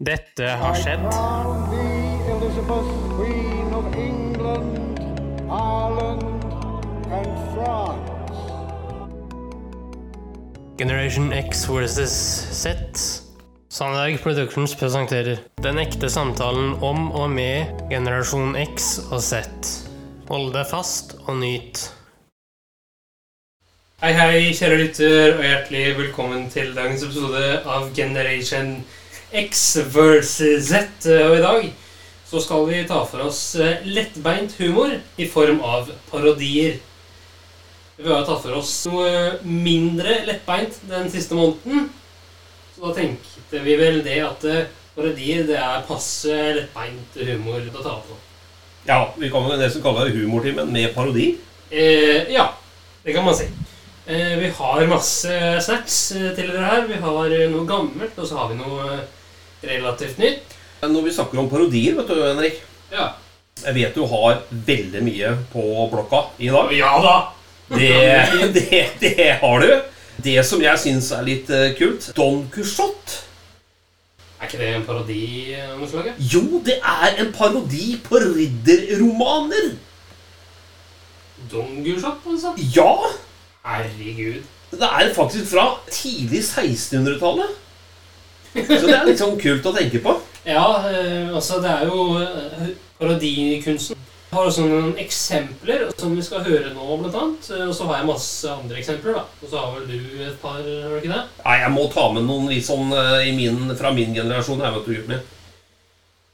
Dette har skjedd. Generation X versus Z. Sandberg Productions presenterer Den ekte samtalen om og med generasjon X og Z. Hold deg fast og nyt. Hei, hei, kjære lytter, og hjertelig velkommen til dagens episode av Generation X versus Z. Og i dag så skal vi ta for oss eh, lettbeint humor i form av parodier. Vi har tatt for oss noe mindre lettbeint den siste måneden. Så da tenkte vi vel det at eh, parodier det er passe lettbeint humor å ta på. Ja, vi kan vel nesten kalle det humortimen med parodi. Eh, ja, det kan man si. Eh, vi har masse snacks eh, til dere her. Vi har eh, noe gammelt, og så har vi noe eh, relativt nytt. Når vi snakker om parodier, vet du, Henrik Ja. Jeg vet du har veldig mye på blokka i dag. Ja da! Det, det, det har du. Det som jeg syns er litt eh, kult Don Quijote. Er ikke det en parodi av slag? Jo, det er en parodi på ridderromaner. Don Gulshop, altså? Ja! Herregud. Det er faktisk fra tidlig 1600-tallet. Så det er litt sånn kult å tenke på. Ja, eh, altså det er jo eh, parodikunsten. Jeg har også noen eksempler som vi skal høre nå, blant annet. Eh, Og så har jeg masse andre eksempler, da. Og så har vel du et par, har du ikke det? Nei, Jeg må ta med noen litt sånn i min, fra min generasjon. Jeg vet du, Jørgen.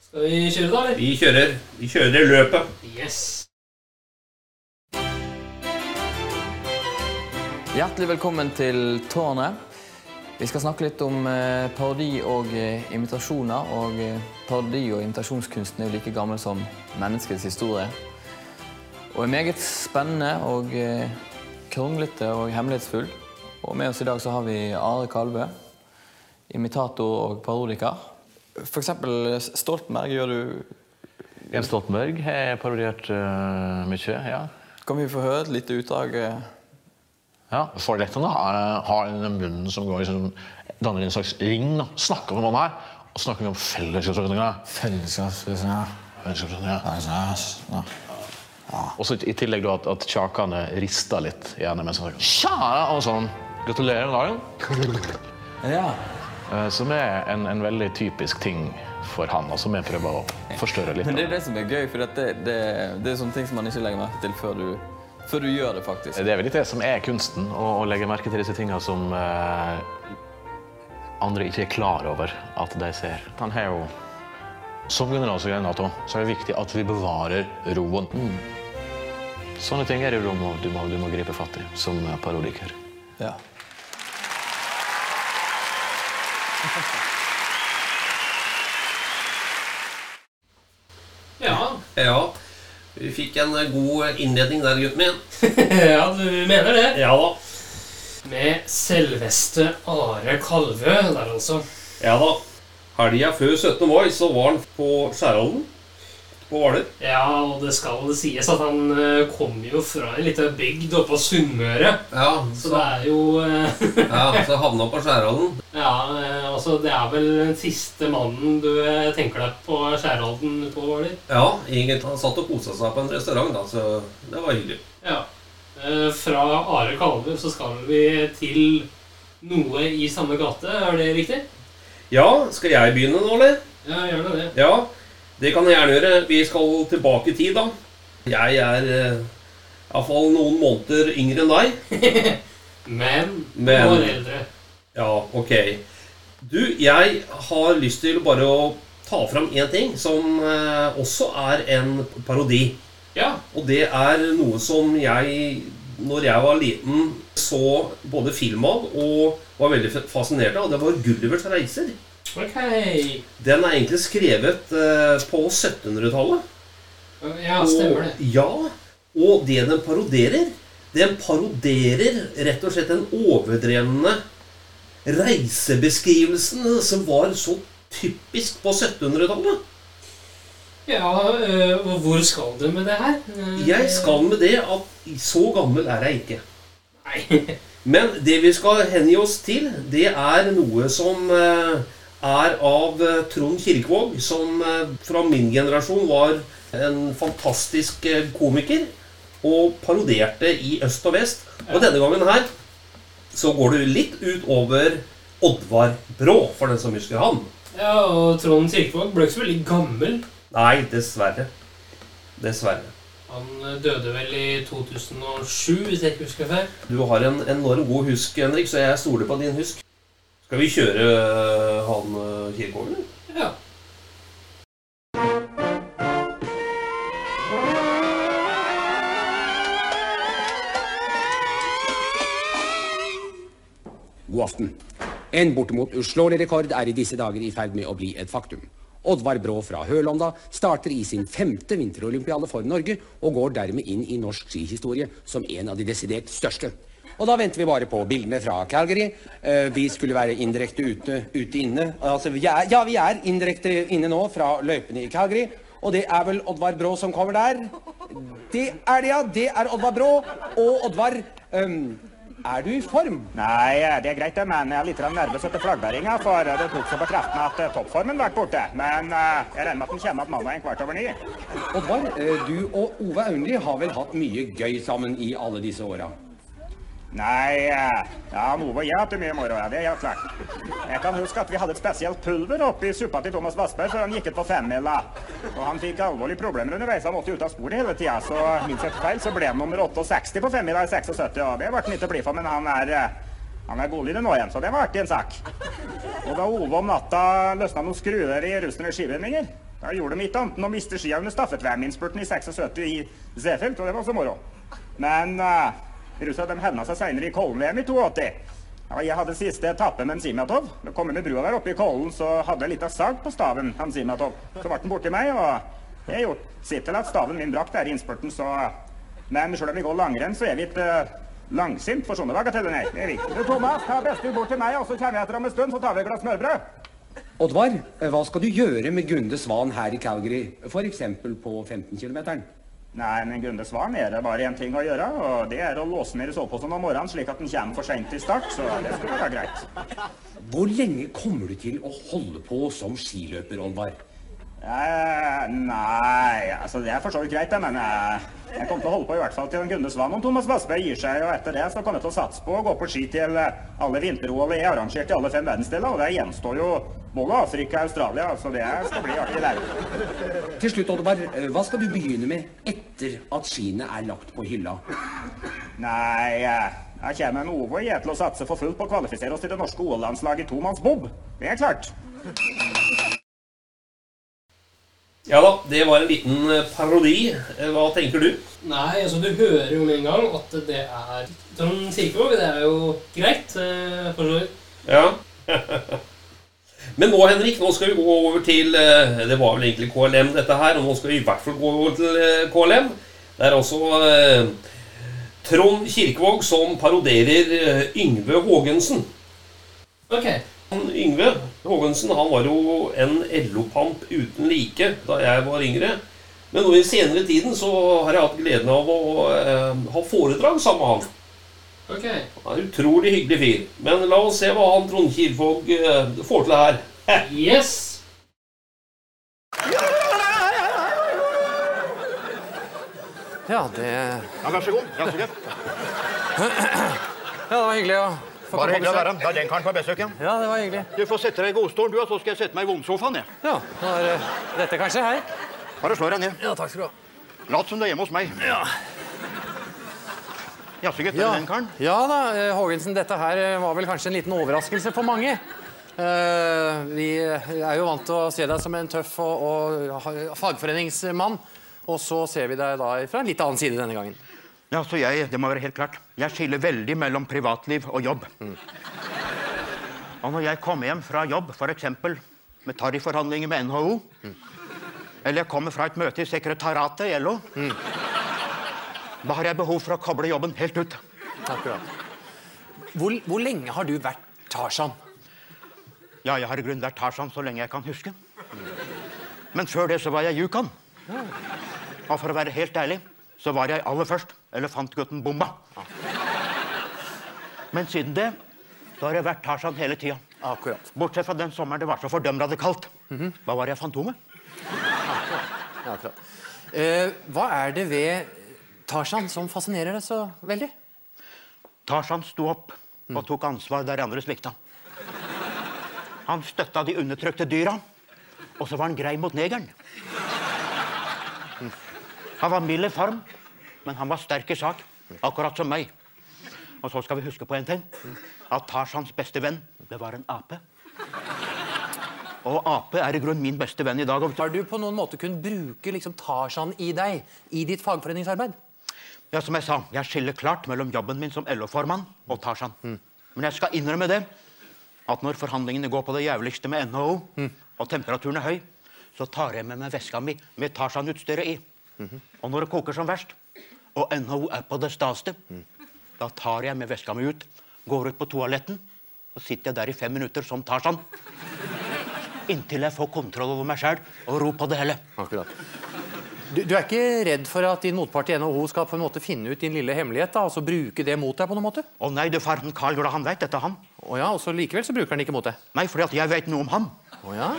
Skal vi kjøre da, eller? Vi kjører, vi kjører løpet. Yes. Hjertelig velkommen til Tårnet. Vi skal snakke litt om eh, parodi og eh, imitasjoner. Og eh, parodi- og imitasjonskunsten er jo like gammel som menneskets historie. Og er meget spennende og kronglete og hemmelighetsfull. Og med oss i dag så har vi Are Kalbø, imitator og parodiker. For eksempel Stoltenberg gjør du Jens Stoltenberg har parodiert uh, mye. ja. Kan vi få høre et lite utdrag? Ja. Forlettene har, har den munnen som går liksom, danner en slags ring. Da. Snakker med noen her, og snakker vi om fellesskapsløsninger. Ja. Ja. Og så i tillegg da at, at kjakene rister litt gjerne mens han snakker. Tja! Og sånn. Gratulerer med dagen. Ja. Eh, Som er en, en veldig typisk ting for han, og som jeg prøver å forstørre litt. Men det er det som er gøy, for det, det, det er sånne ting som man ikke legger merke til før du, før du gjør det, faktisk. Det er vel litt det som er kunsten, å, legge merke til disse tingene som eh, andre ikke er klar over at de ser. Han har jo, Som generalsekretær i Nato så er det viktig at vi bevarer roen. Sånne ting er det du må, du må, du må gripe fatt i som parodiker. Ja. Ja. Ja, vi fikk en eh, god innledning der, gutten min. ja, du mener det. Ja da. Med selveste Are Kalvø der, altså. Ja da. Helga før 17. mai så var han på Skjærholmen på Hvaler. Ja, og det skal det sies at han kommer kom jo fra en liten bygd oppe på Sunnmøre. Ja, Så det er jo eh, ja, så havna på Skjærholden. Ja, eh, altså det er vel den siste mannen du eh, tenker deg på Skjærholden på Hvaler? Ja, egentlig. Han satt og kosa seg på en restaurant, da, så det var hyggelig. Ja. Eh, Fra Are Kalve så skal vi til noe i samme gate, er det riktig? Ja, skal jeg begynne nå, eller? Ja, gjerne det. Ja, det kan jeg gjerne gjøre. Vi skal tilbake i tid, da. Jeg er eh, iallfall noen måneder yngre enn deg. Men, Men- år eldre. Ja, ok. Du, jeg har lyst til bare å ta fram én ting som eh, også er en parodi. Ja. Og det er noe som jeg, når jeg var liten, så både film av og var veldig fascinert av. Det var Gullivers reiser. Ok. Den er egentlig skrevet eh, på 1700-tallet. Ja, stemmer det. Og, ja, og det den paroderer Den paroderer rett og slett den overdrevne reisebeskrivelsen som var så typisk på 1700-tallet. Ja, eh, og hvor skal du med det her? Eh, Jeg skal med det at så gammel er jeg ikke. Nei. Men det vi skal hengi oss til, det er noe som eh, er av eh, Trond Kirkevåg, som eh, fra min generasjon var en fantastisk eh, komiker. Og parodierte i øst og vest. Og denne gangen her så går du litt utover Oddvar Brå, for den som husker han. Ja, og Trond Kirkevåg ble ikke så veldig gammel. Nei, dessverre. Dessverre. Han døde vel i 2007, hvis jeg ikke husker feil. Du har en enorm god husk, Henrik, så jeg stoler på din husk. Skal vi kjøre øh, han øh, Kirkevåg, eller? Ja. God aften. En bortimot uslåelig rekord er i disse dager i ferd med å bli et faktum. Oddvar Brå fra Hølonda starter i sin femte vinterolympiade for Norge, og går dermed inn i norsk skihistorie som en av de desidert største. Og da venter vi bare på bildene fra Calgary. Eh, vi skulle være indirekte ute, ute inne. Altså, vi er, ja, vi er indirekte inne nå fra løypene i Calgary. Og det er vel Oddvar Brå som kommer der. Det er det, ja. Det er Oddvar Brå. Og Oddvar, um, er du i form? Nei, det er greit det, men jeg er litt nervøs etter flaggbæringa, for det tok så bekreftende at eh, toppformen ble borte. Men eh, jeg regner med at den kommer at mandag en kvart over ni. Oddvar, eh, du og Ove Aunli har vel hatt mye gøy sammen i alle disse åra? Nei, eh, ja, noe har hatt det mye moro, ja, det er helt klart. Jeg kan huske at vi hadde et spesielt pulver oppi suppa til Thomas Vassberg før han gikk ut på femmila. Og han fikk alvorlige problemer underveis, han måtte ut av sporet hele tida. Så minst et feil, så ble han nummer 68 på femmila i 76, og det ble han ikke blid for, men han er eh, han er godlydig nå igjen, så det var artig en sak. Og da Ove om natta løsna noen skruer i russende skivinninger, da gjorde de ikke annet enn å miste skia under stafettvm-innspurten i 76 i Seefeld, og det var også moro. Men uh, russerne de hevna seg seinere i Kollen-VM i 82. Ja, jeg hadde siste etappe med Simatov. Da kom jeg med brua der oppe i Kollen, så hadde jeg litt av sag på staven, han Simatov. Så ble den borti meg, og jeg gjort sitt til at staven min brakk der i innspurten, så Men sjøl om vi går langrenn, så er vi ikke uh, langsint for sånne bagateller, nei. Det er viktig. Du, Thomas, ta beste bort til meg, og så kommer jeg etter om en stund, så tar vi et glass smørbrød. Oddvar, eh, hva skal du gjøre med Gunde Svan her i Calgary, f.eks. på 15 km? Nei, men Gunde Svan er bare én ting å gjøre, og det er å låse ned i soveposen om morgenen slik at den kommer for seint til start, så det skulle være greit. Hvor lenge kommer du til å holde på som skiløper, Oddvar? Eh, nei, altså det er for så vidt greit, men jeg, jeg kommer til å holde på i hvert fall til en Gunde Svan om Thomas Vassberg gir seg, og etter det så kommer jeg til å satse på å gå på ski til eh, alle vinter-OL er arrangert i alle fem verdensdeler, og det gjenstår jo både Afrika og Australia, så det skal bli artig der. Til slutt, Oddvar, eh, hva skal du begynne med etter at skiene er lagt på hylla? Nei, eh, jeg kommer med Ove og jeg til å satse for fullt på å kvalifisere oss til det norske OL-landslaget i tomannsbob. Det er klart. Ja da, det var en liten eh, parodi. Eh, Hva tenker du? Nei, altså du hører jo med en gang at det er Trond Kirkevåg. Det er jo greit, eh, for så vidt. Ja. Men nå, Henrik, nå skal vi gå over til Det var vel egentlig KLM, dette her. Og nå skal vi i hvert fall gå over til KLM. Det er eh, Trond Kirkevåg som paroderer Yngve Haagensen. Ok. Han, Yngve Haagensen han var jo en LO-pamp uten like da jeg var yngre. Men nå i senere tiden så har jeg hatt gleden av å eh, ha foredrag sammen med han. ok. Han er en utrolig hyggelig fyr. Men la oss se hva han Trond Kirvåg eh, får til her. Yes! Ja, det, Ja, Vær så god. Ja, så greit. ja, det var hyggelig å få Bare hyggelig å være Da er den karen på besøk igjen. Ja, det var hyggelig. Du får sette deg i godstolen, du, og så skal jeg sette meg i vondsofaen. jeg. Ja, nå er det dette kanskje her. Bare slå deg ned. Ja, takk skal du ha. Lat som du er hjemme hos meg. Ja. Jaså, gutt. Ja, det Den karen? ja da, eh, Hågensen, dette her eh, var vel kanskje en liten overraskelse for mange. Uh, vi er jo vant til å se deg som en tøff og, og fagforeningsmann. Og så ser vi deg da fra en litt annen side denne gangen. Ja, så jeg, Det må være helt klart. Jeg skiller veldig mellom privatliv og jobb. Og når jeg kommer hjem fra jobb, f.eks. med tarifforhandlinger med NHO, eller jeg kommer fra et møte i sekretariatet i LO, da har jeg behov for å koble jobben helt ut. Akkurat. Hvor, hvor lenge har du vært Tarzan? Ja, jeg har i grunnen vært Tarzan så lenge jeg kan huske. Men før det så var jeg Yukon. Og for å være helt ærlig så var jeg aller først elefantgutten Bomba. Men siden det så har jeg vært Tarzan hele tida. Akkurat. Bortsett fra den sommeren det var så fordømmende kaldt. Hva var det jeg fantomet? Akkurat. akkurat. Eh, hva er det ved Tarzan som fascinerer deg så veldig? Tarzan sto opp og tok ansvar der andre svikta. Han støtta de undertrykte dyra, og så var han grei mot negeren. Han var mild i form, men han var sterk i sak, akkurat som meg. Og så skal vi huske på en ting. At Tarzans beste venn, det var en ape. Og ape er i grunnen min beste venn i dag. Har du på noen måte kunnet bruke liksom, Tarzan i deg i ditt fagforeningsarbeid? Ja, som jeg sa, jeg skiller klart mellom jobben min som LO-formann og Tarzan. Men jeg skal innrømme det, at når forhandlingene går på det jævligste med NHO, og temperaturen er høy, så tar jeg med meg veska mi med Tarzan-utstyret i. Og når det koker som verst, og NHO er på det staste, da tar jeg med veska mi ut, går ut på toaletten, og sitter jeg der i fem minutter som Tarzan. Inntil jeg får kontroll over meg sjæl og ro på det hele. Akkurat. Du, du er ikke redd for at din motpart i NHO skal på en måte finne ut din lille hemmelighet da, og så bruke det mot deg? på noen måte? Å nei, du farten Carl Gola, han veit dette, han. Å ja, og så Likevel så bruker han ikke mot deg? Nei, fordi at jeg veit noe om ham. Å ja?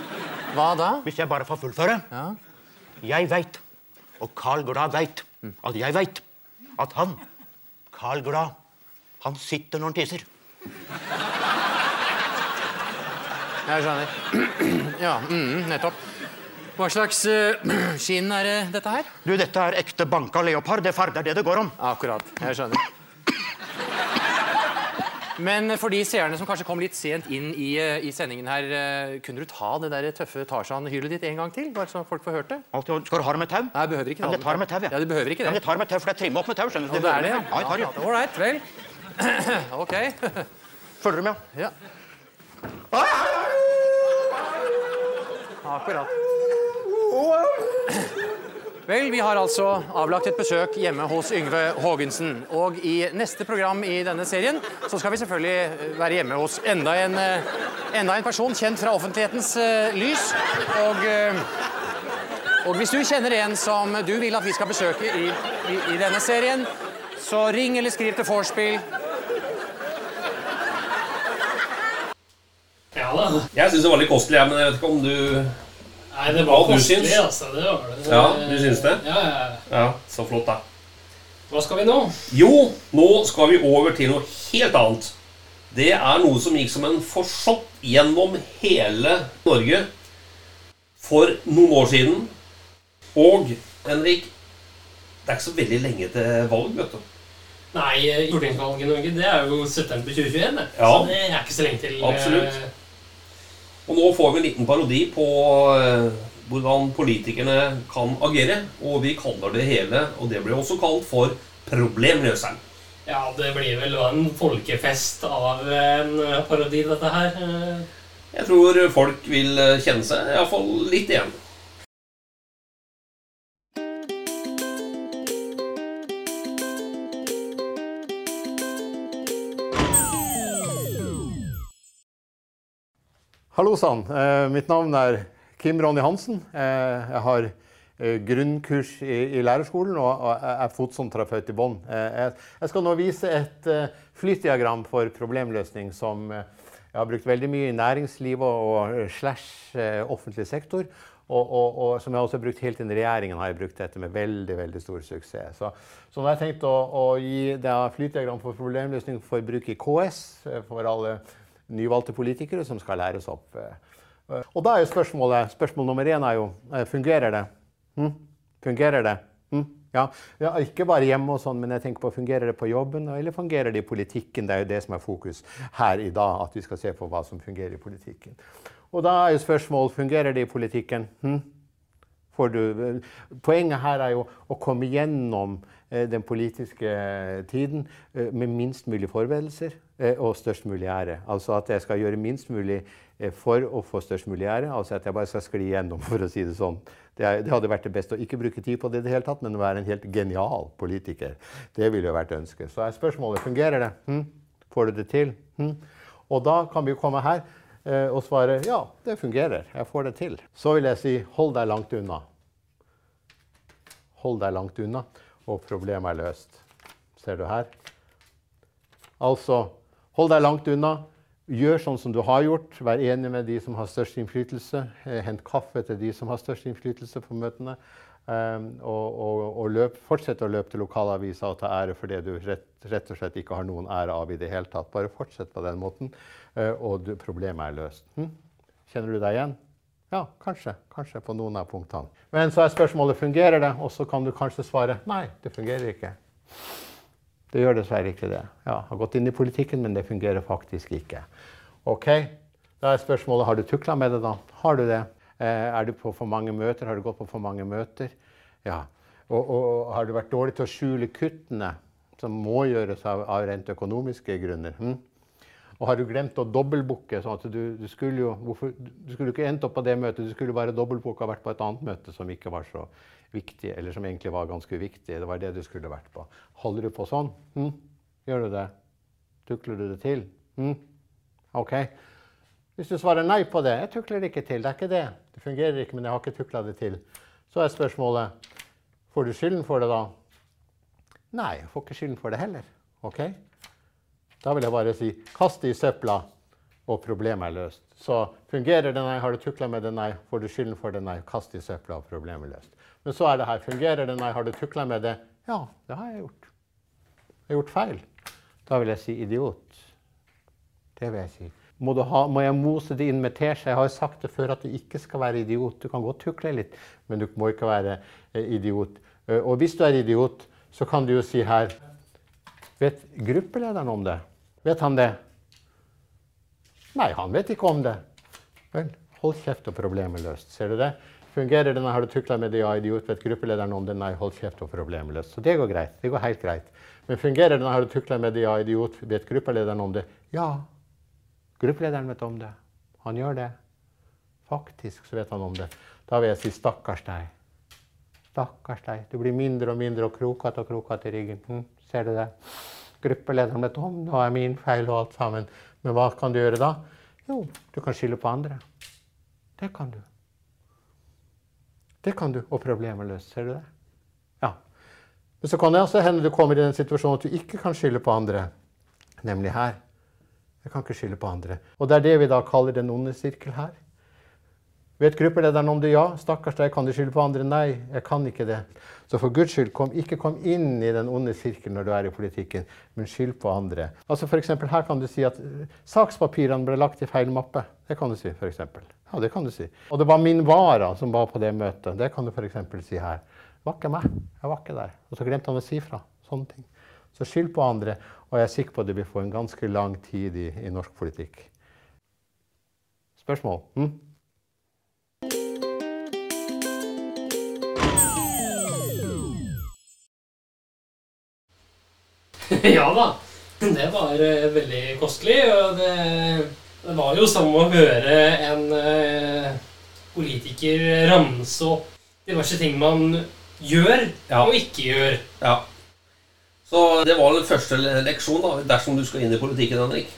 Hva da? Hvis jeg bare får fullføre. Ja. Jeg veit, og Carl Glad veit, at jeg veit at han, Carl Glad, han sitter når han tisser. Jeg skjønner. Ja, mm, nettopp. Hva slags uh, skinn er dette her? Du, dette er ekte banka leopard. Det farder det det går om. Akkurat. Jeg skjønner. Men for de seerne som kanskje kom litt sent inn i, eh, i sendingen her, eh, kunne du ta det der tøffe Tarzan-hylet ditt en gang til? Bare så folk får hørt det? Alltid, skal du ha det med tau? Nei, jeg behøver ikke Ja, men jeg tar det med tau, jeg. Ja, du behøver ikke Ja, jeg tar det med tau, for jeg trimmer opp med tau. skjønner du. Det er det, ja? Ja, jeg tar det. All right, vel. OK. Følger du med? Ja. Akkurat. Vel, vi har altså avlagt et besøk hjemme hos Yngve Haagensen. Og i neste program i denne serien så skal vi selvfølgelig eh, være hjemme hos enda en, eh, enda en person kjent fra offentlighetens uh, lys. Og, uh, og hvis du kjenner en som du vil at vi skal besøke i, i, i denne serien, så ring eller skriv til Vorspiel. Ja da. Jeg syns det var litt kostelig, men jeg vet ikke om du Nei, det var koselig, du altså. Det var det. Ja, du syns det? Ja, ja. Ja, så flott, da. Hva skal vi nå? Jo, nå skal vi over til noe helt annet. Det er noe som gikk som en forsått gjennom hele Norge for noen år siden. Og Henrik, det er ikke så veldig lenge til valg, vet du. Nei, eh, stortingsvalget i Norge det er jo september 2021. det. Ja. Så det er ikke så lenge til. eh, Absolutt. Og nå får vi en liten parodi på eh, hvordan politikerne kan agere. Og vi kaller det hele, og det blir også kalt for problemløseren. Ja, det blir vel en folkefest av en eh, parodi, dette her. Jeg tror folk vil eh, kjenne seg iallfall litt igjen. Hallo sann. Eh, mitt navn er Kim Ronny Hansen. Eh, jeg har eh, grunnkurs i, lærerskolen og, er fotsontrapeut i bånn. Jeg, skal nå vise et flytdiagram for problemløsning som jeg har brukt veldig mye i næringslivet og, slash offentlig sektor. Og, og, og som jeg også har brukt helt inn i regjeringen, har jeg brukt dette med veldig veldig stor suksess. Så, så nå har jeg tenkt å, å gi deg flytdiagram for problemløsning for bruk i KS for alle nyvalgte politikere som skal læres opp. eh. Og da er jo spørsmålet, spørsmål nummer én er jo eh, fungerer det? Hm? Fungerer det? Hm? Ja, ja, ikke bare hjemme og sånn, men jeg tenker på fungerer det på jobben, eller fungerer det i politikken? Det er jo det som er fokus her i dag, at vi skal se på hva som fungerer i politikken. Og da er jo spørsmål fungerer det i politikken. Hm? Du, poenget her er jo å komme gjennom eh, den politiske eh, tiden eh, med minst mulig forberedelser eh, og størst mulig ære. Altså at jeg skal gjøre minst mulig eh, for å få størst mulig ære. Altså at jeg bare skal skli gjennom, for å si det sånn. Det, det hadde vært det beste å ikke bruke tid på det i det hele tatt, men å være en helt genial politiker. Det ville jo vært ønsket. Så er spørsmålet fungerer det. Hm? Får du det til? Hm? Og da kan vi jo komme her eh, og svare ja, det fungerer. Jeg får det til. Så vil jeg si hold deg langt unna. Hold deg langt unna, og problemet er løst. Ser du her? Altså, hold deg langt unna. Gjør sånn som du har gjort. Vær enig med de som har størst innflytelse. Eh, Hent kaffe til de som har størst innflytelse på møtene. Um, og og, og løp, fortsett å løpe til lokalavisa og ta ære for det du rett, rett og slett ikke har noen ære av i det hele tatt. Bare fortsett på den måten, eh, og du, problemet er løst. Hm? Kjenner du deg igjen? Ja, kanskje. Kanskje på noen av punktene. Men så er spørsmålet fungerer det, og så kan du kanskje svare nei, det fungerer ikke. Det gjør dessverre ikke det. Ja, jeg har gått inn i politikken, men det fungerer faktisk ikke. Ok, Da er spørsmålet har du tukla med det, da. Har du det? Eh, er du på for mange møter? Har du gått på for mange møter? Ja. Og, og, har du vært dårlig til å skjule kuttene som må gjøres av, av rent økonomiske grunner? Hm? Og har du glemt å dobbeltbooke? sånn du, du skulle jo hvorfor, du skulle ikke endt opp på det møtet, du skulle bare dobbeltbooka og vært på et annet møte som ikke var så viktig, eller som egentlig var ganske uviktig. Det var det du skulle vært på. Holder du på sånn? Hm? Gjør du det? Tukler du det til? Hm? OK. Hvis du svarer nei på det, jeg tukler det ikke til, det er ikke det. Det fungerer ikke, men jeg har ikke tukla det til. Så er spørsmålet får du skylden for det da? Nei, jeg får ikke skylden for det heller. OK? Da vil jeg bare si kast det i søpla, og problemet er løst. Så fungerer det nei, har du tukla med det nei, får du skylden for det nei, kast det i søpla, og problemet er løst. Men så er det her, fungerer det nei, har du tukla med det? Ja, det har jeg gjort. Jeg har gjort feil. Da vil jeg si idiot. Det vil jeg si. Må, ha, må jeg mose det inn med teskje? Jeg har sagt det før at du ikke skal være idiot. Du kan godt tukle litt, men du må ikke være eh, idiot. Eh, og hvis du er idiot, så kan du jo si her Vet gruppelederen om det? Vet han det? Nei, han vet ikke om det. Vel, hold kjeft og problemet løst. Ser du det? Fungerer det når har du tukla med det, ja, idiot, vet gruppelederen om det? Nei, hold kjeft og problemløs. Så det går greit. Det går helt greit. Men fungerer det når har du tukla med det, ja, idiot, vet gruppelederen om det? Ja, gruppelederen vet om det. Han gjør det. Faktisk så vet han om det. Da vil jeg si stakkars deg. Stakkars deg. Du blir mindre og mindre og krokete og krokete i ryggen. Hm, ser du det? Gruppelederen vet om det er min feil og alt sammen. Men hva kan du gjøre da? Jo, du kan skylde på andre. Det kan du. Det kan du, og problemet er løst. Ser du det? Ja. Men så kan det altså hende du kommer i den situasjonen at du ikke kan skylde på andre. Nemlig her. Jeg kan ikke skylde på andre. Og det er det vi da kaller den onde sirkel her. Vet gruppelederen om det? Ja. Stakkars deg, kan du skylde på andre? Nei, jeg kan ikke det. Så for Guds skyld, kom, ikke kom inn i den onde sirkelen når du er i politikken, men skyld på andre. Altså for eksempel, Her kan du si at uh, sakspapirene ble lagt i feil mappe. Det kan du si, eksempel. Ja, det kan du si. Og det var min vara som var på det møtet. Det kan du f.eks. si her. Det var ikke meg. Jeg var ikke der. Og så glemte han å si fra. Sånne ting. Så skyld på andre, og jeg er sikker på at du vil få en ganske lang tid i, i norsk politikk. Spørsmål? Hm? ja da. Det var eh, veldig kostelig, og det, det var jo som å høre en eh, politiker ramse opp diverse ting man gjør Ja. og ikke gjør. Ja. Så det var den første le- leksjon da, dersom du skal inn i politikken, Henrik.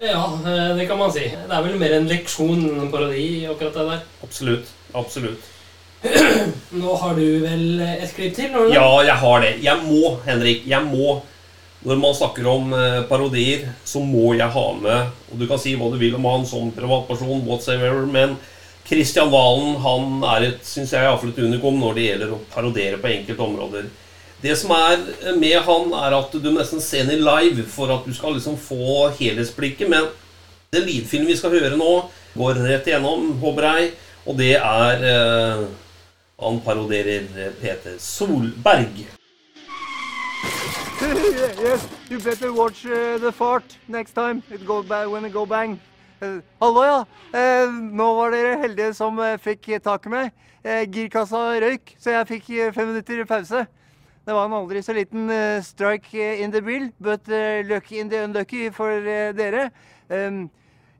Ja, eh, det kan man si. Det er vel mer en leksjon enn en parodi, akkurat det der. Absolutt. Absolutt. Nå har du vel et klipp til? Eller? Ja, jeg har det. Jeg må, Henrik. Jeg må. Når man snakker om eh, parodier, så må jeg ha med Og du kan si hva du vil om han som privatperson, whatsoever, men Kristian Valen han er et, synes jeg, i et unikum når det gjelder å parodere på enkelte områder. Det som er med han, er at du nesten ser den live for at du skal liksom få helhetsblikket. Men den lydfilmen vi skal høre nå, går rett igjennom, håper jeg. Og det er eh, Han paroderer eh, Peter Solberg. yes, you better watch uh, the fart next time. It go bang when it go bang. Eh, Hallo, ja. Eh, nå var dere heldige som eh, fikk tak i meg. Girkassa røyk, så jeg fikk fem minutter pause. Det var en aldri så liten strike in the bill, but lucky in the unlucky for dere. Um,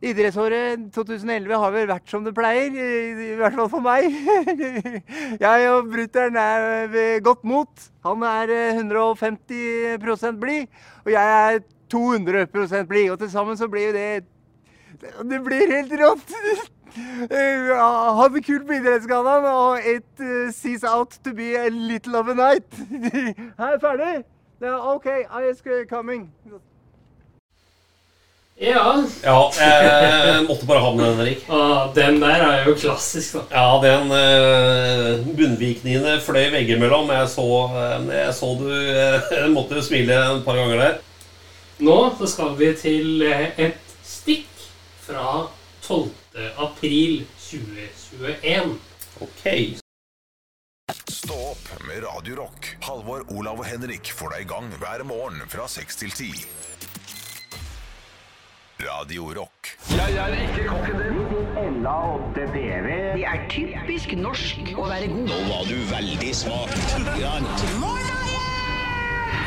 Idrettsåret 2011 har vel vært som det pleier, i hvert fall for meg. Jeg og brutter'n er ved godt mot. Han er eh, 150% blid, og jeg er 200% blid. Og til sammen så blir jo det Det blir helt rått! Eh, Ha det kult på idrettsgallaen, og it eh, sees out to be a little of a night. Her, ferdig? OK, I is coming. Ja. Ja, jeg måtte bare ha med den, Henrik. Ah, den der er jo klassisk, da. Ja, den eh, bunnvikningene fløy veggimellom. Jeg så, eh, jeg så du jeg måtte smile et par ganger der. Nå så skal vi til eh, et stikk fra 12. april 2021. Ok. Stå opp med Radio Rock. Halvor, Olav og Henrik får deg i gang hver morgen fra 6 til 10. Radio Rock. Jeg er ikke kokken din. Ella 8 PV. Det er typisk norsk å være god. Nå var du veldig smak. Grant.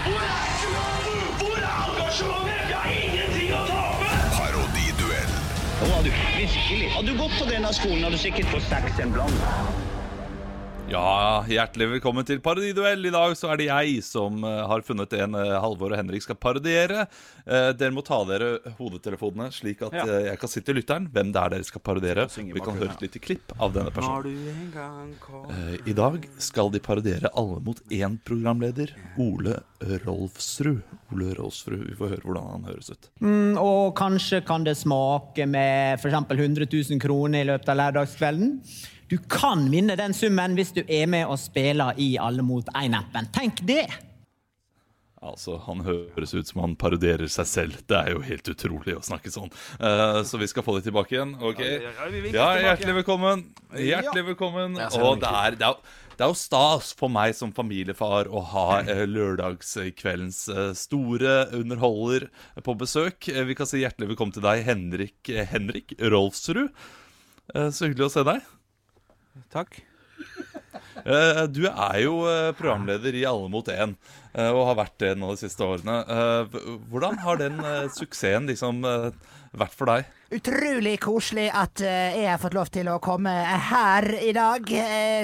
Hvor er engasjementet? Jeg har ingenting å tape! Parodiduell. Nå var du virkelig. Hadde du gått på denne skolen, hadde du sikkert fått seks en blant. Ja, hjertelig velkommen til Parodiduell. I dag så er det jeg som eh, har funnet en eh, Halvor og Henrik skal parodiere. Eh, dere må ta dere hodetelefonene, slik at Ja. jeg kan si til lytteren hvem det er dere skal parodiere. Vi kan høre et lite klipp av denne Har personen. du en gang Eh, I dag skal de parodiere Alle mot én-programleder Ole Rolfsrud. Ole Rolfsrud, Vi får høre hvordan han høres ut. Mm, og kanskje kan det smake med f.eks. 100 000 kroner i løpet av lørdagskvelden. Du kan vinne den summen hvis du er med og spiller i Alle mot én-appen. Tenk det! Altså, Han høres ut som han parodierer seg selv. Det er jo helt utrolig å snakke sånn. Uh, så vi skal få det tilbake igjen. ok? Ja. Hjertelig velkommen. Hjertelig velkommen. Og det er, det, er, det er jo stas for meg som familiefar å ha uh, lørdagskveldens uh, store underholder på besøk. Vi kan si hjertelig velkommen til deg, Henrik, Henrik Rolfsrud. Så hyggelig å se deg. Takk. Eh, Du er jo eh, programleder i Alle mot én, eh, og har vært det nå de siste årene. Eh, Hvordan har den suksessen liksom vært for deg? Utrolig koselig at jeg har fått lov til å komme her i dag.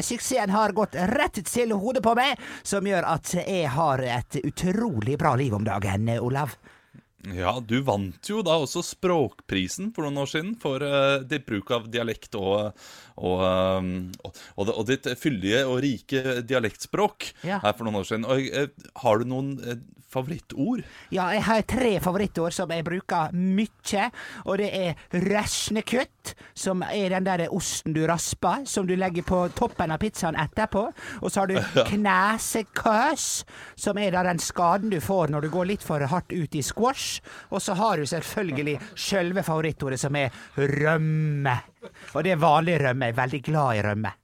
Suksessen har gått rett til hodet på meg, som gjør at jeg har et utrolig bra liv om dagen, Olav. Ja, du vant jo da også Språkprisen for noen år siden for uh, ditt bruk av dialekt og, og, um, og, og, ditt fyldige og rike dialektspråk Ja. her for noen år siden. Og, eh, har du noen uh, favorittord? Ja, jeg har tre favorittord som jeg bruker mye, og det er røsnekutt, som er den der osten du rasper, som du legger på toppen av pizzaen etterpå, og så har du knesekøs, som er da den skaden du får når du går litt for hardt ut i squash, og så har du selvfølgelig sjølve favorittordet som er rømme. Og det er vanlig rømme, jeg er veldig glad i rømme.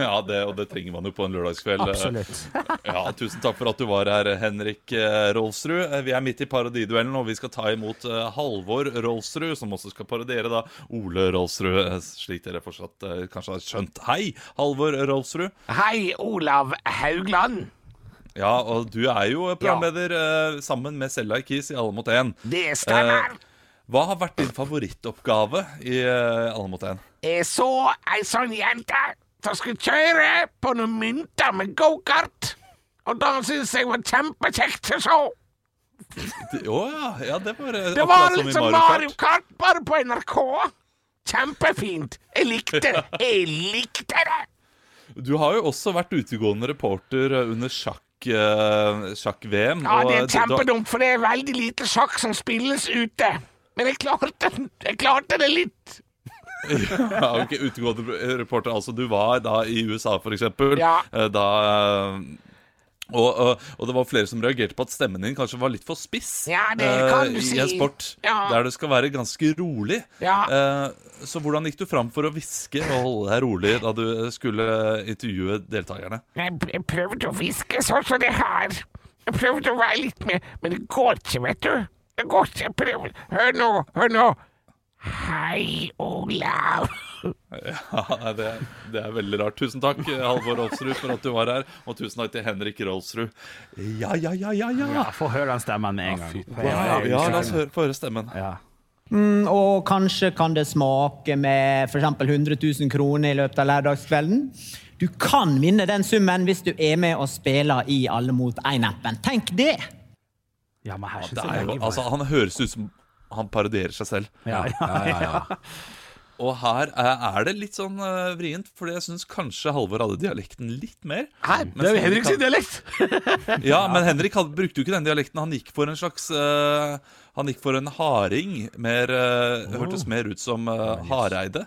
Ja, det, og det trenger man jo på en lørdagskveld. Absolutt. ja, Tusen takk for at du var her, Henrik eh, Rolfsrud. Eh, Vi er midt i parodiduellen, og vi skal ta imot eh, Halvor Rolfsrud, som også skal parodiere da Ole Rolfsrud, slik dere fortsatt kanskje har skjønt. Hei, Halvor Rolfsrud. Hei, Olav Haugland. Ja, og du er jo programleder ja. sammen med Selda Kis i Alle mot én. Det stemmer. hva har vært din favorittoppgave i Alle mot én? Jeg så ei sånn jente som skulle kjøre på noen mynter med gokart. Og da syntes jeg var kjempekjekt å se. Å ja, ja, det var eh, Det var litt som som i Mario Kart. Kart, bare på NRK. Kjempefint. Jeg likte det. Jeg likte det. Du har jo også vært utegående reporter under sjakk. Uh, sjakk-VM. Ja, det er kjempedumt, for det er veldig lite sjakk som spilles ute. Men jeg klarte, jeg klarte det litt. Ja, ok, utegående reporter. Altså, du var da i USA, eksempel. Ja. eh, Da eh, og, og, og det var flere som reagerte på at stemmen din kanskje var litt for spiss Ja, det kan du uh, si. i en sport Ja. der det skal være ganske rolig. Ja. Uh, så hvordan gikk du fram for å hviske og holde deg rolig da du skulle intervjue deltakerne? Jeg prøvde å hviske sånn som det her. Jeg prøvde å være litt med, men det går ikke, vet du. Det går ikke. Jeg prøver. Hør nå, hør nå. Hei, Olav. Ja, det, det er veldig rart. Tusen takk, Halvor Rolfsrud, for at du var her. Og tusen takk til Henrik Rolfsrud. Ja, ja, ja, ja, ja. Ja, Få høre den stemmen med en gang. Ja, ja, la oss høre, få høre stemmen. Mm, og kanskje kan det smake med f.eks. 100 000 kroner i løpet av lørdagskvelden. Du kan vinne den summen hvis du er med og spiller i Alle mot én-appen. Tenk det! Ja, men her Det er jo, altså, han høres ut som han parodierer seg selv. Ja, ja, ja, ja. Og her er det litt sånn eh, vrient, fordi jeg syns kanskje Halvor hadde dialekten litt mer. Her, det er jo Henrik sin dialekt! Ja, men Henrik hadde, brukte jo ikke den dialekten. Han gikk for en slags uh, Han gikk for en harding. Mer, oh. Hørtes mer ut som uh, Hareide.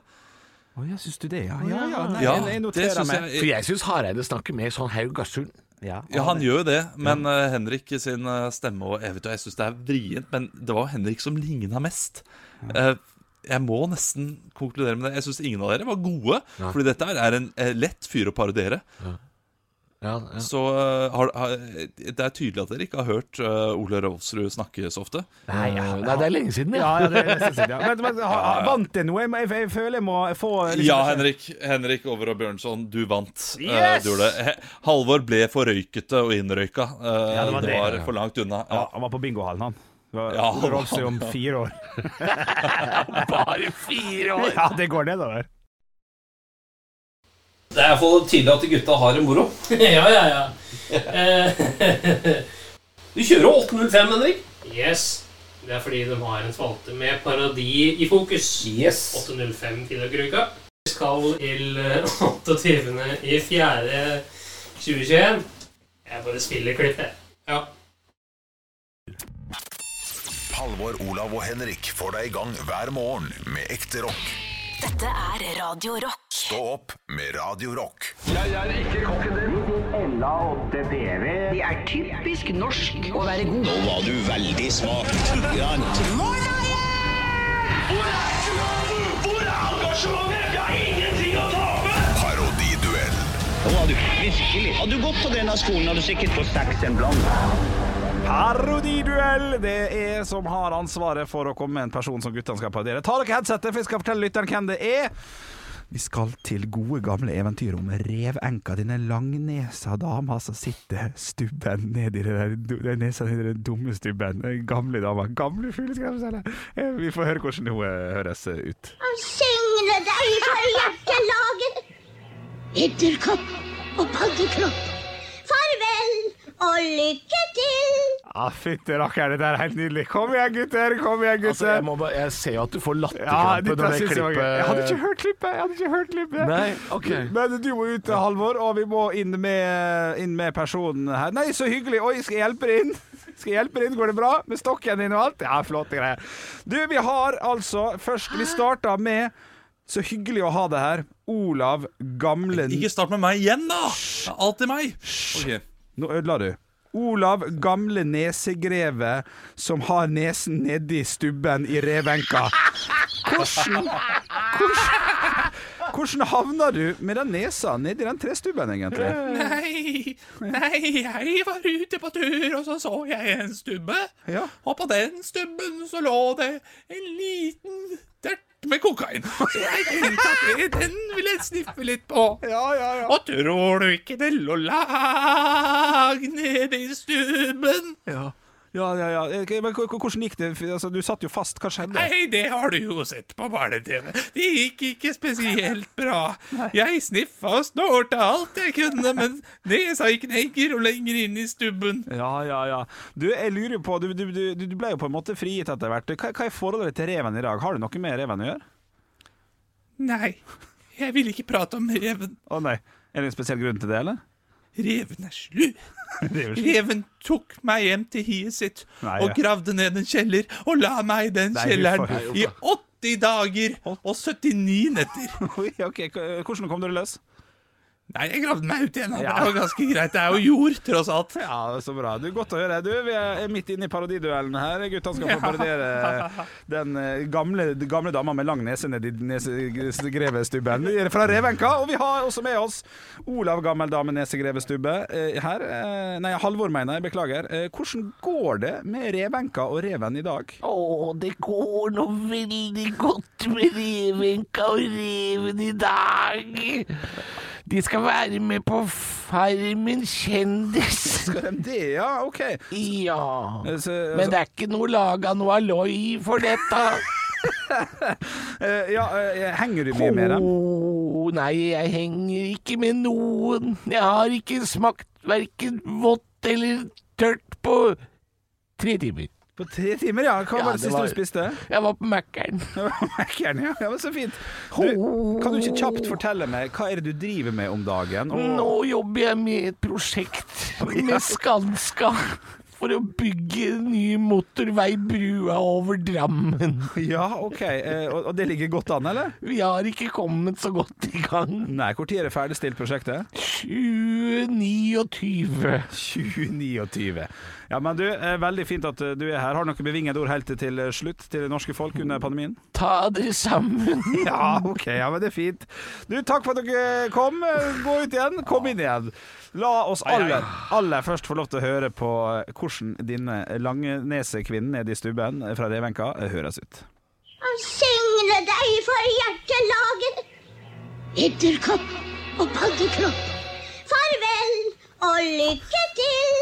Å ja, syns du det? Ja, ja, ja. Nei, Ja, jeg, jeg noterer synes meg. jeg- For jeg syns Hareide snakker mer sånn Haugasund. Ja, han gjør jo det, men eh, Henrik sin eh, stemme og Jeg vet jo, jeg syns det er vrient, men det var Henrik som ligna mest. Eh, jeg må nesten konkludere med det. Jeg syns ingen av dere var gode, Ja. fordi dette er en lett fyr å parodiere. Så eh, har, har, det er tydelig at dere ikke har hørt uh, Ole Rolfsrud snakke så ofte. Nei, ja, nei, det er lenge siden, Ja, ja, det er nesten siden, ja. Men, men ha- ha- vant det noe? Jeg, jeg, føler jeg må få liksom- Ja, Henrik. Henrik Over og Bjørnson, du vant. Eh, Yes! du gjorde det. He- Halvor ble for røykete og innrøyka. Uh, Ja, det var det var for langt unna. Ja, han var på bingohallen, han. Ja, Rolfsrud om fire år. Bare fire år? Ja, det går nedover. Det er iallfall tydelig at gutta har det moro. ja, ja, ja. Eh, Du kjører 805, Henrik. yes. Det er fordi de har en spalte med parodi i fokus. Yes. 805 Filogruka. Vi skal til eh, 28. i 4. 2021. Jeg bare spiller klippet. Ja. Halvor, Olav og Henrik får deg i gang hver morgen med ekte rock. Dette er Radio Rock. Stå opp med Radio Rock. Jeg er ikke kokken din. Ella 8 PV. Det er typisk norsk å være god. Nå var du veldig smak. Morgen, Hvor er engasjementet? Hvor er engasjementet? Jeg har ingenting å tape! Parodiduell. Nå har du virkelig Hadde du gått på denne skolen, hadde du sikkert fått seks en blant. Parodiduell! Det er som har ansvaret for å komme med en person som guttene skal parodiere. Ta dere headsetet, for jeg skal fortelle lytteren hvem det er. Vi skal til gode, gamle eventyr om revenka, denne langnesa dama som sitter stubben ned i den nesa nedi den dumme stubben. Gamle dama. Gamle fugleskremsler. Eh, Vi får høre hvordan hun eh, høres ut. Signe deg for hjertelaget. Edderkopp og paddekropp. Farvel og lykke til. Ja, fytti rakkeren, dette er helt nydelig. Kom igjen, gutter! Kom igjen, gutter! Altså, jeg, må bare, jeg ser jo at du får latterkrampe ja, når det klippet. Jeg hadde ikke hørt klippet! Jeg hadde ikke hørt klippet. Nei, ok. Men du må ut, Halvor, og vi må inn med, inn med personen her. Nei, så hyggelig! Oi, skal jeg hjelpe deg inn? Skal jeg hjelpe deg inn? Går det bra? Med stokken din og alt? Ja, flotte greier. Du, vi har altså først Vi starta med så hyggelig å ha deg her. Olav Gamlen. Ikke start med meg igjen, da! Alltid meg. Ok. Nå ødela du. Olav Gamle Nesegreve som har nesen nedi stubben i revenka. Hvordan Hvordan, hvordan havna du med den nesa nedi den trestubben, egentlig? Nei, nei, jeg var ute på tur, og så så jeg en stubbe. Ja. Og på den stubben så lå det en liten dert med kokain. Så jeg tenkte at den vil jeg sniffe litt på. Ja, ja, ja. Og tror du ikke det lå lag nede i stubben? Ja. Ja, ja, ja. Ok, Men hvordan gikk det? Altså, du satt jo fast. Hva skjedde? Nei, det har du jo sett på barne-TV. Det gikk ikke spesielt bra. Jeg sniffa og snorta alt jeg kunne, men nesa gikk lenger og lenger inn i stubben. Ja, ja, ja. Du, jeg lurer på Du, du, du, du ble jo på en måte frigitt etter hvert. Hva, hva er forholdet til reven i dag? Har du noe med reven å gjøre? Nei, jeg vil ikke prate om reven. Å nei. Er det en spesiell grunn til det, eller? Reven er slu. Reven. Reven tok meg hjem til hiet sitt Nei, og gravde ned en kjeller og la meg i den Nei, kjelleren i 80 dager og 79 netter. Oi, ok, Hvordan kom dere løs? Nei, jeg gravde meg ut igjen. Ja. Det var ganske greit. Det er jo jord, tross alt. Ja, det er så bra. Du, Godt å høre. Du, Vi er midt inne i parodiduellen her. Guttene skal få parodiere den eh, gamle, gamle dama med lang nese nedi nesegrevestubben fra Revenka. Og vi har også med oss Olav Gammel Dame Nesegrevestubbe eh, her. Eh, Nei, Halvor, mener jeg. Beklager. Hvordan går det med Revenka og reven i dag? Å, det går nå veldig godt med revenka og reven i dag. De skal være med på Farmen kjendis. Skal de det, ja? OK. Ja. Men det er ikke noe laga noe aloi for dette. Eh, ja, eh, henger du mye med dem? Oh, nei, jeg henger ikke med noen. Jeg har ikke smakt verken vått eller tørt på tre timer. På tre timer, ja. Hva var det det siste var- du spiste? Jeg var på. Mækkern, ja. ja. Men så fint. Du, kan du ikke kjapt fortelle meg hva er det du driver med om dagen? Og- Nå jobber jeg med et prosjekt med Skanska for å bygge ny motorveibrua over Drammen. Ja, ok. Eh, og, og det ligger godt an, eller? Vi har ikke kommet så godt i gang. Nei, Når er det ferdigstilt prosjektet? 2029. 2029. Ja, men du, eh, Veldig fint at eh, du er her. Har du noen bevingede ord helt til eh, slutt til det norske folk under pandemien? Ta dere sammen. Ja, ok, ja, men det er fint. Du, Takk for at dere kom. Eh, Gå ut igjen. Kom inn igjen. La oss aller, aller først få lov til å høre på eh, hvordan denne Langnesekvinnen nede i stubben fra Revenka eh, høres ut. Han signe deg for hjertelaget. Edderkopp og paddekropp. Farvel og lykke til.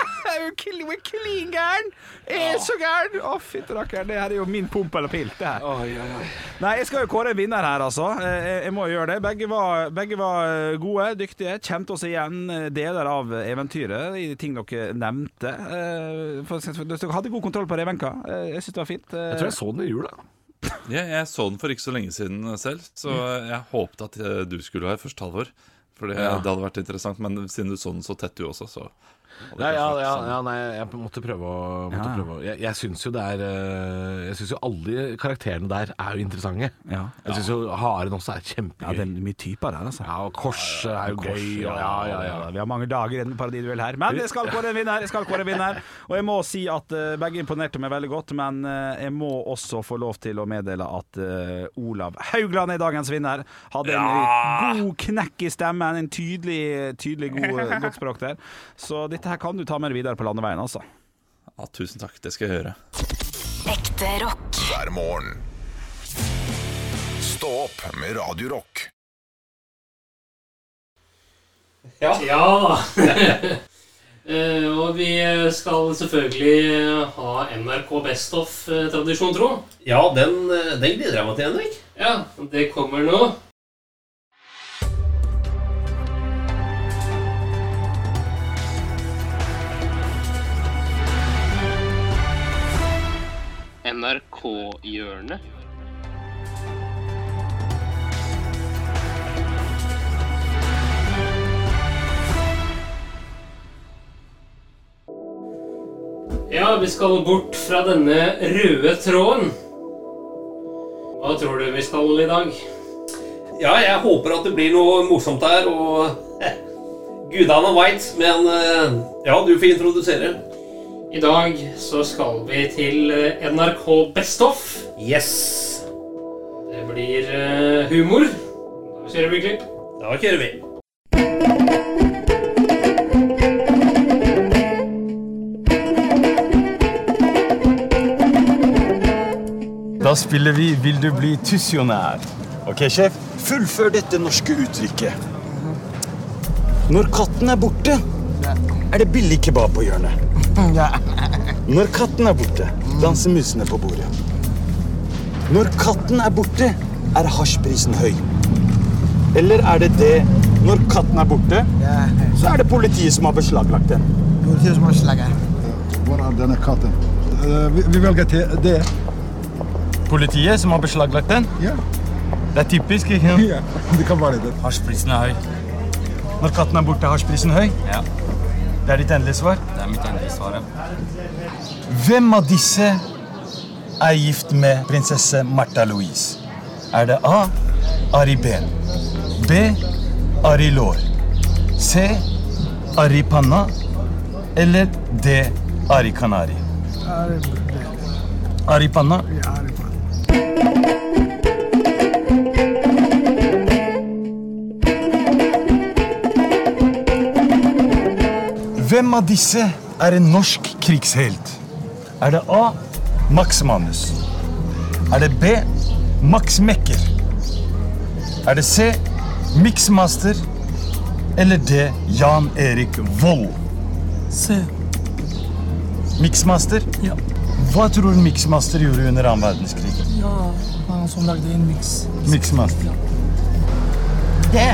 Jeg er jo er klin gæren! Er så gæren! Å, fytti rakkeren, det her er jo min pump eller pilt, det her. Nei, jeg skal jo kåre en vinner her, altså. Jeg, jeg må jo gjøre det. Begge var, begge var eh, gode, dyktige. Kjente oss igjen eh, deler av eventyret i ting dere nevnte. Eh, For, for, dere hadde god kontroll på Revenka. Jeg syns det var fint. Jeg tror jeg så den i jula. Ja, jeg så den for ikke så lenge siden selv, så jeg håpet at du skulle være først, Halvor. For det, Ja. det hadde vært interessant, men siden du så den så tett du også, så hadde Ja, ja, ja, sånn. ja, nei, jeg måtte prøve å, måtte Ja. prøve å Jeg, jeg syns jo det er eh, Jeg syns jo alle karakterene der er jo interessante. Ja. Jeg syns jo Haren også er kjempegøy. Ja, det er mye typer der, altså. Ja, og Korset er jo Kors, gøy. Og, ja, ja, ja. Vi har mange dager i paradiduell her. Men jeg skal kåre en vinner. Jeg skal kåre en vinner. Og jeg må si at eh, begge imponerte meg veldig godt, men eh, jeg må også få lov til å meddele at eh, Olav Haugland er dagens vinner. Hadde en Ja! god knekk i stemmen, en tydelig, tydelig god, godt språk der. Så dette her kan du ta med deg videre på landeveien, altså. Ja, tusen takk, det skal jeg gjøre. Ekte rock. hver morgen. Stå opp med Radio Rock. Ja da. Eh, og vi skal selvfølgelig ha NRK Best of-tradisjon, tro. Ja, den, eh, den gleder jeg meg til, Henrik. Ja, det kommer nå. NRK-hjørnet. Ja, vi skal bort fra denne røde tråden. Hva tror du vi skal i dag? Ja, jeg håper at det blir noe morsomt her, og eh, gudene veit. Men eh, ja, du får introdusere. I dag så skal vi til eh, NRK Best of. Yes. Det blir eh, humor. Da kjører vi klipp. Da kjører vi. Da spiller vi 'Vil du bli tusjonær'. Ok, sjef? Fullfør dette norske uttrykket. Når katten er borte, er det billig kebab på hjørnet. Når katten er borte, danser musene på bordet. Når katten er borte, er hasjprisen høy. Eller er det det når katten er borte, så er det politiet som har beslaglagt den. Politiet som har. Hvor er denne katten? Eh, vi, vi velger til det. Politiet som har beslaglagt den? Ja. Det er typisk, ikke sant? Ja, det kan være det. Hasjprisen er høy. Når katten er borte, er hasjprisen høy? Ja. Det er ditt endelige svar? Det er mitt endelige svar, Hvem av disse er gift med prinsesse Martha Louise? Er det A. Ari Ben. B. Ari Lår. C. Ari Panna. Eller D. Ari Kanari. Ari Panna. Hvem av disse er en norsk krigshelt? Er det A. Max Manus? Er det B. Max Mekker? Er det C. Mixmaster? Eller D. Jan Erik Vold? C. Mixmaster? Ja. Hva tror du Mixmaster gjorde under annen verdenskrig? Ja, han som lagde en mix. Mixmaster. Det.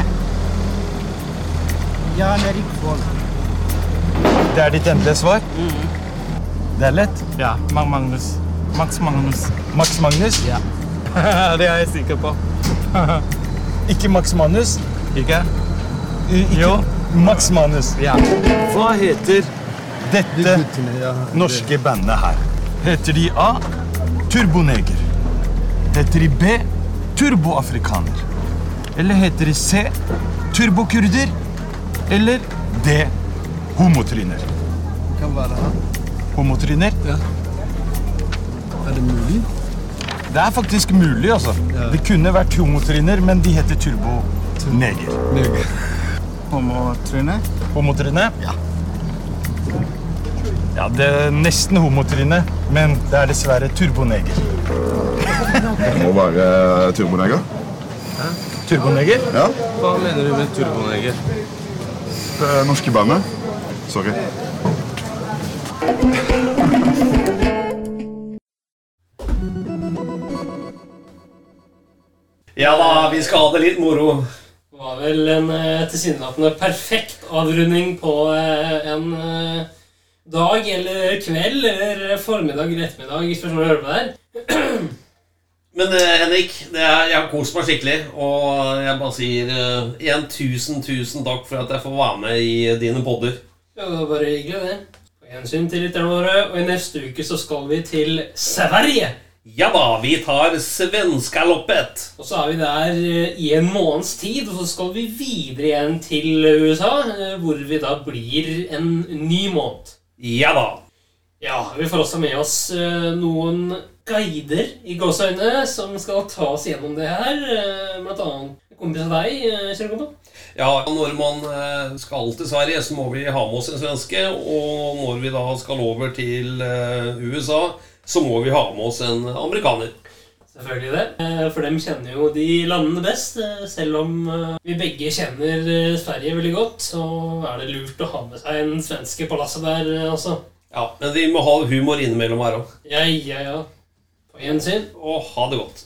Jan Erik Vold. Det er ditt endelige svar? Det er lett. Ja. Mag Magnus. Max Magnus. Max Magnus? Ja. det er jeg sikker på. Ikke Max Manus? Ikke? Ikke Jo. Max Manus. Ja. Hva heter dette norske bandet her? Heter de A. Turboneger? Heter de B. Turboafrikaner? Eller heter de C. Turbokurder? Eller D. Homotryner? Kan være han. Homotryner? Ja. Er det mulig? Det er faktisk mulig, altså. Det kunne vært homotryner, men de heter turboneger. Neger. Homotryne? Homotryne? Ja. Ja, det er nesten homotryne, men det er dessverre turboneger. Det må være turboneger. Turboneger? Ja. Hva mener du med turboneger? Det norske bandet. Sorry. Ja da, vi skal ha det litt moro. Det var vel en eh, tilsynelatende perfekt avrunding på eh, en eh, dag eller kveld eller formiddag eller ettermiddag, spørs når du hører på der. Men Henrik, det er, jeg har kost meg skikkelig. Og jeg bare sier igjen tusen, tusen takk for at jeg får være med i dine podder. Ja, det var bare hyggelig, det. På gjensyn til lytterne våre, og i neste uke så skal vi til Sverige. Ja da, vi tar svenskaloppet. Og så er vi der eh, i en måneds tid, og så skal vi videre igjen til USA, eh, hvor vi da blir en ny måned. Ja da. Ja, vi får også med oss eh, noen guider i gåseøyne som skal ta oss gjennom det her. Blant annet en kompis av deg, kjære kompis. Ja, når man eh, skal til Sverige, så må vi ha med oss en svenske. Og når vi da skal over til eh, USA, så må vi ha med oss en amerikaner. Selvfølgelig det. Eh, For dem kjenner jo de landene best. Selv om vi begge kjenner Sverige veldig godt, så er det lurt å ha med seg en svenske på lasset der også. Ja, Men vi må ha humor innimellom her òg. Ja, ja, ja. På gjensyn. Og ha det godt.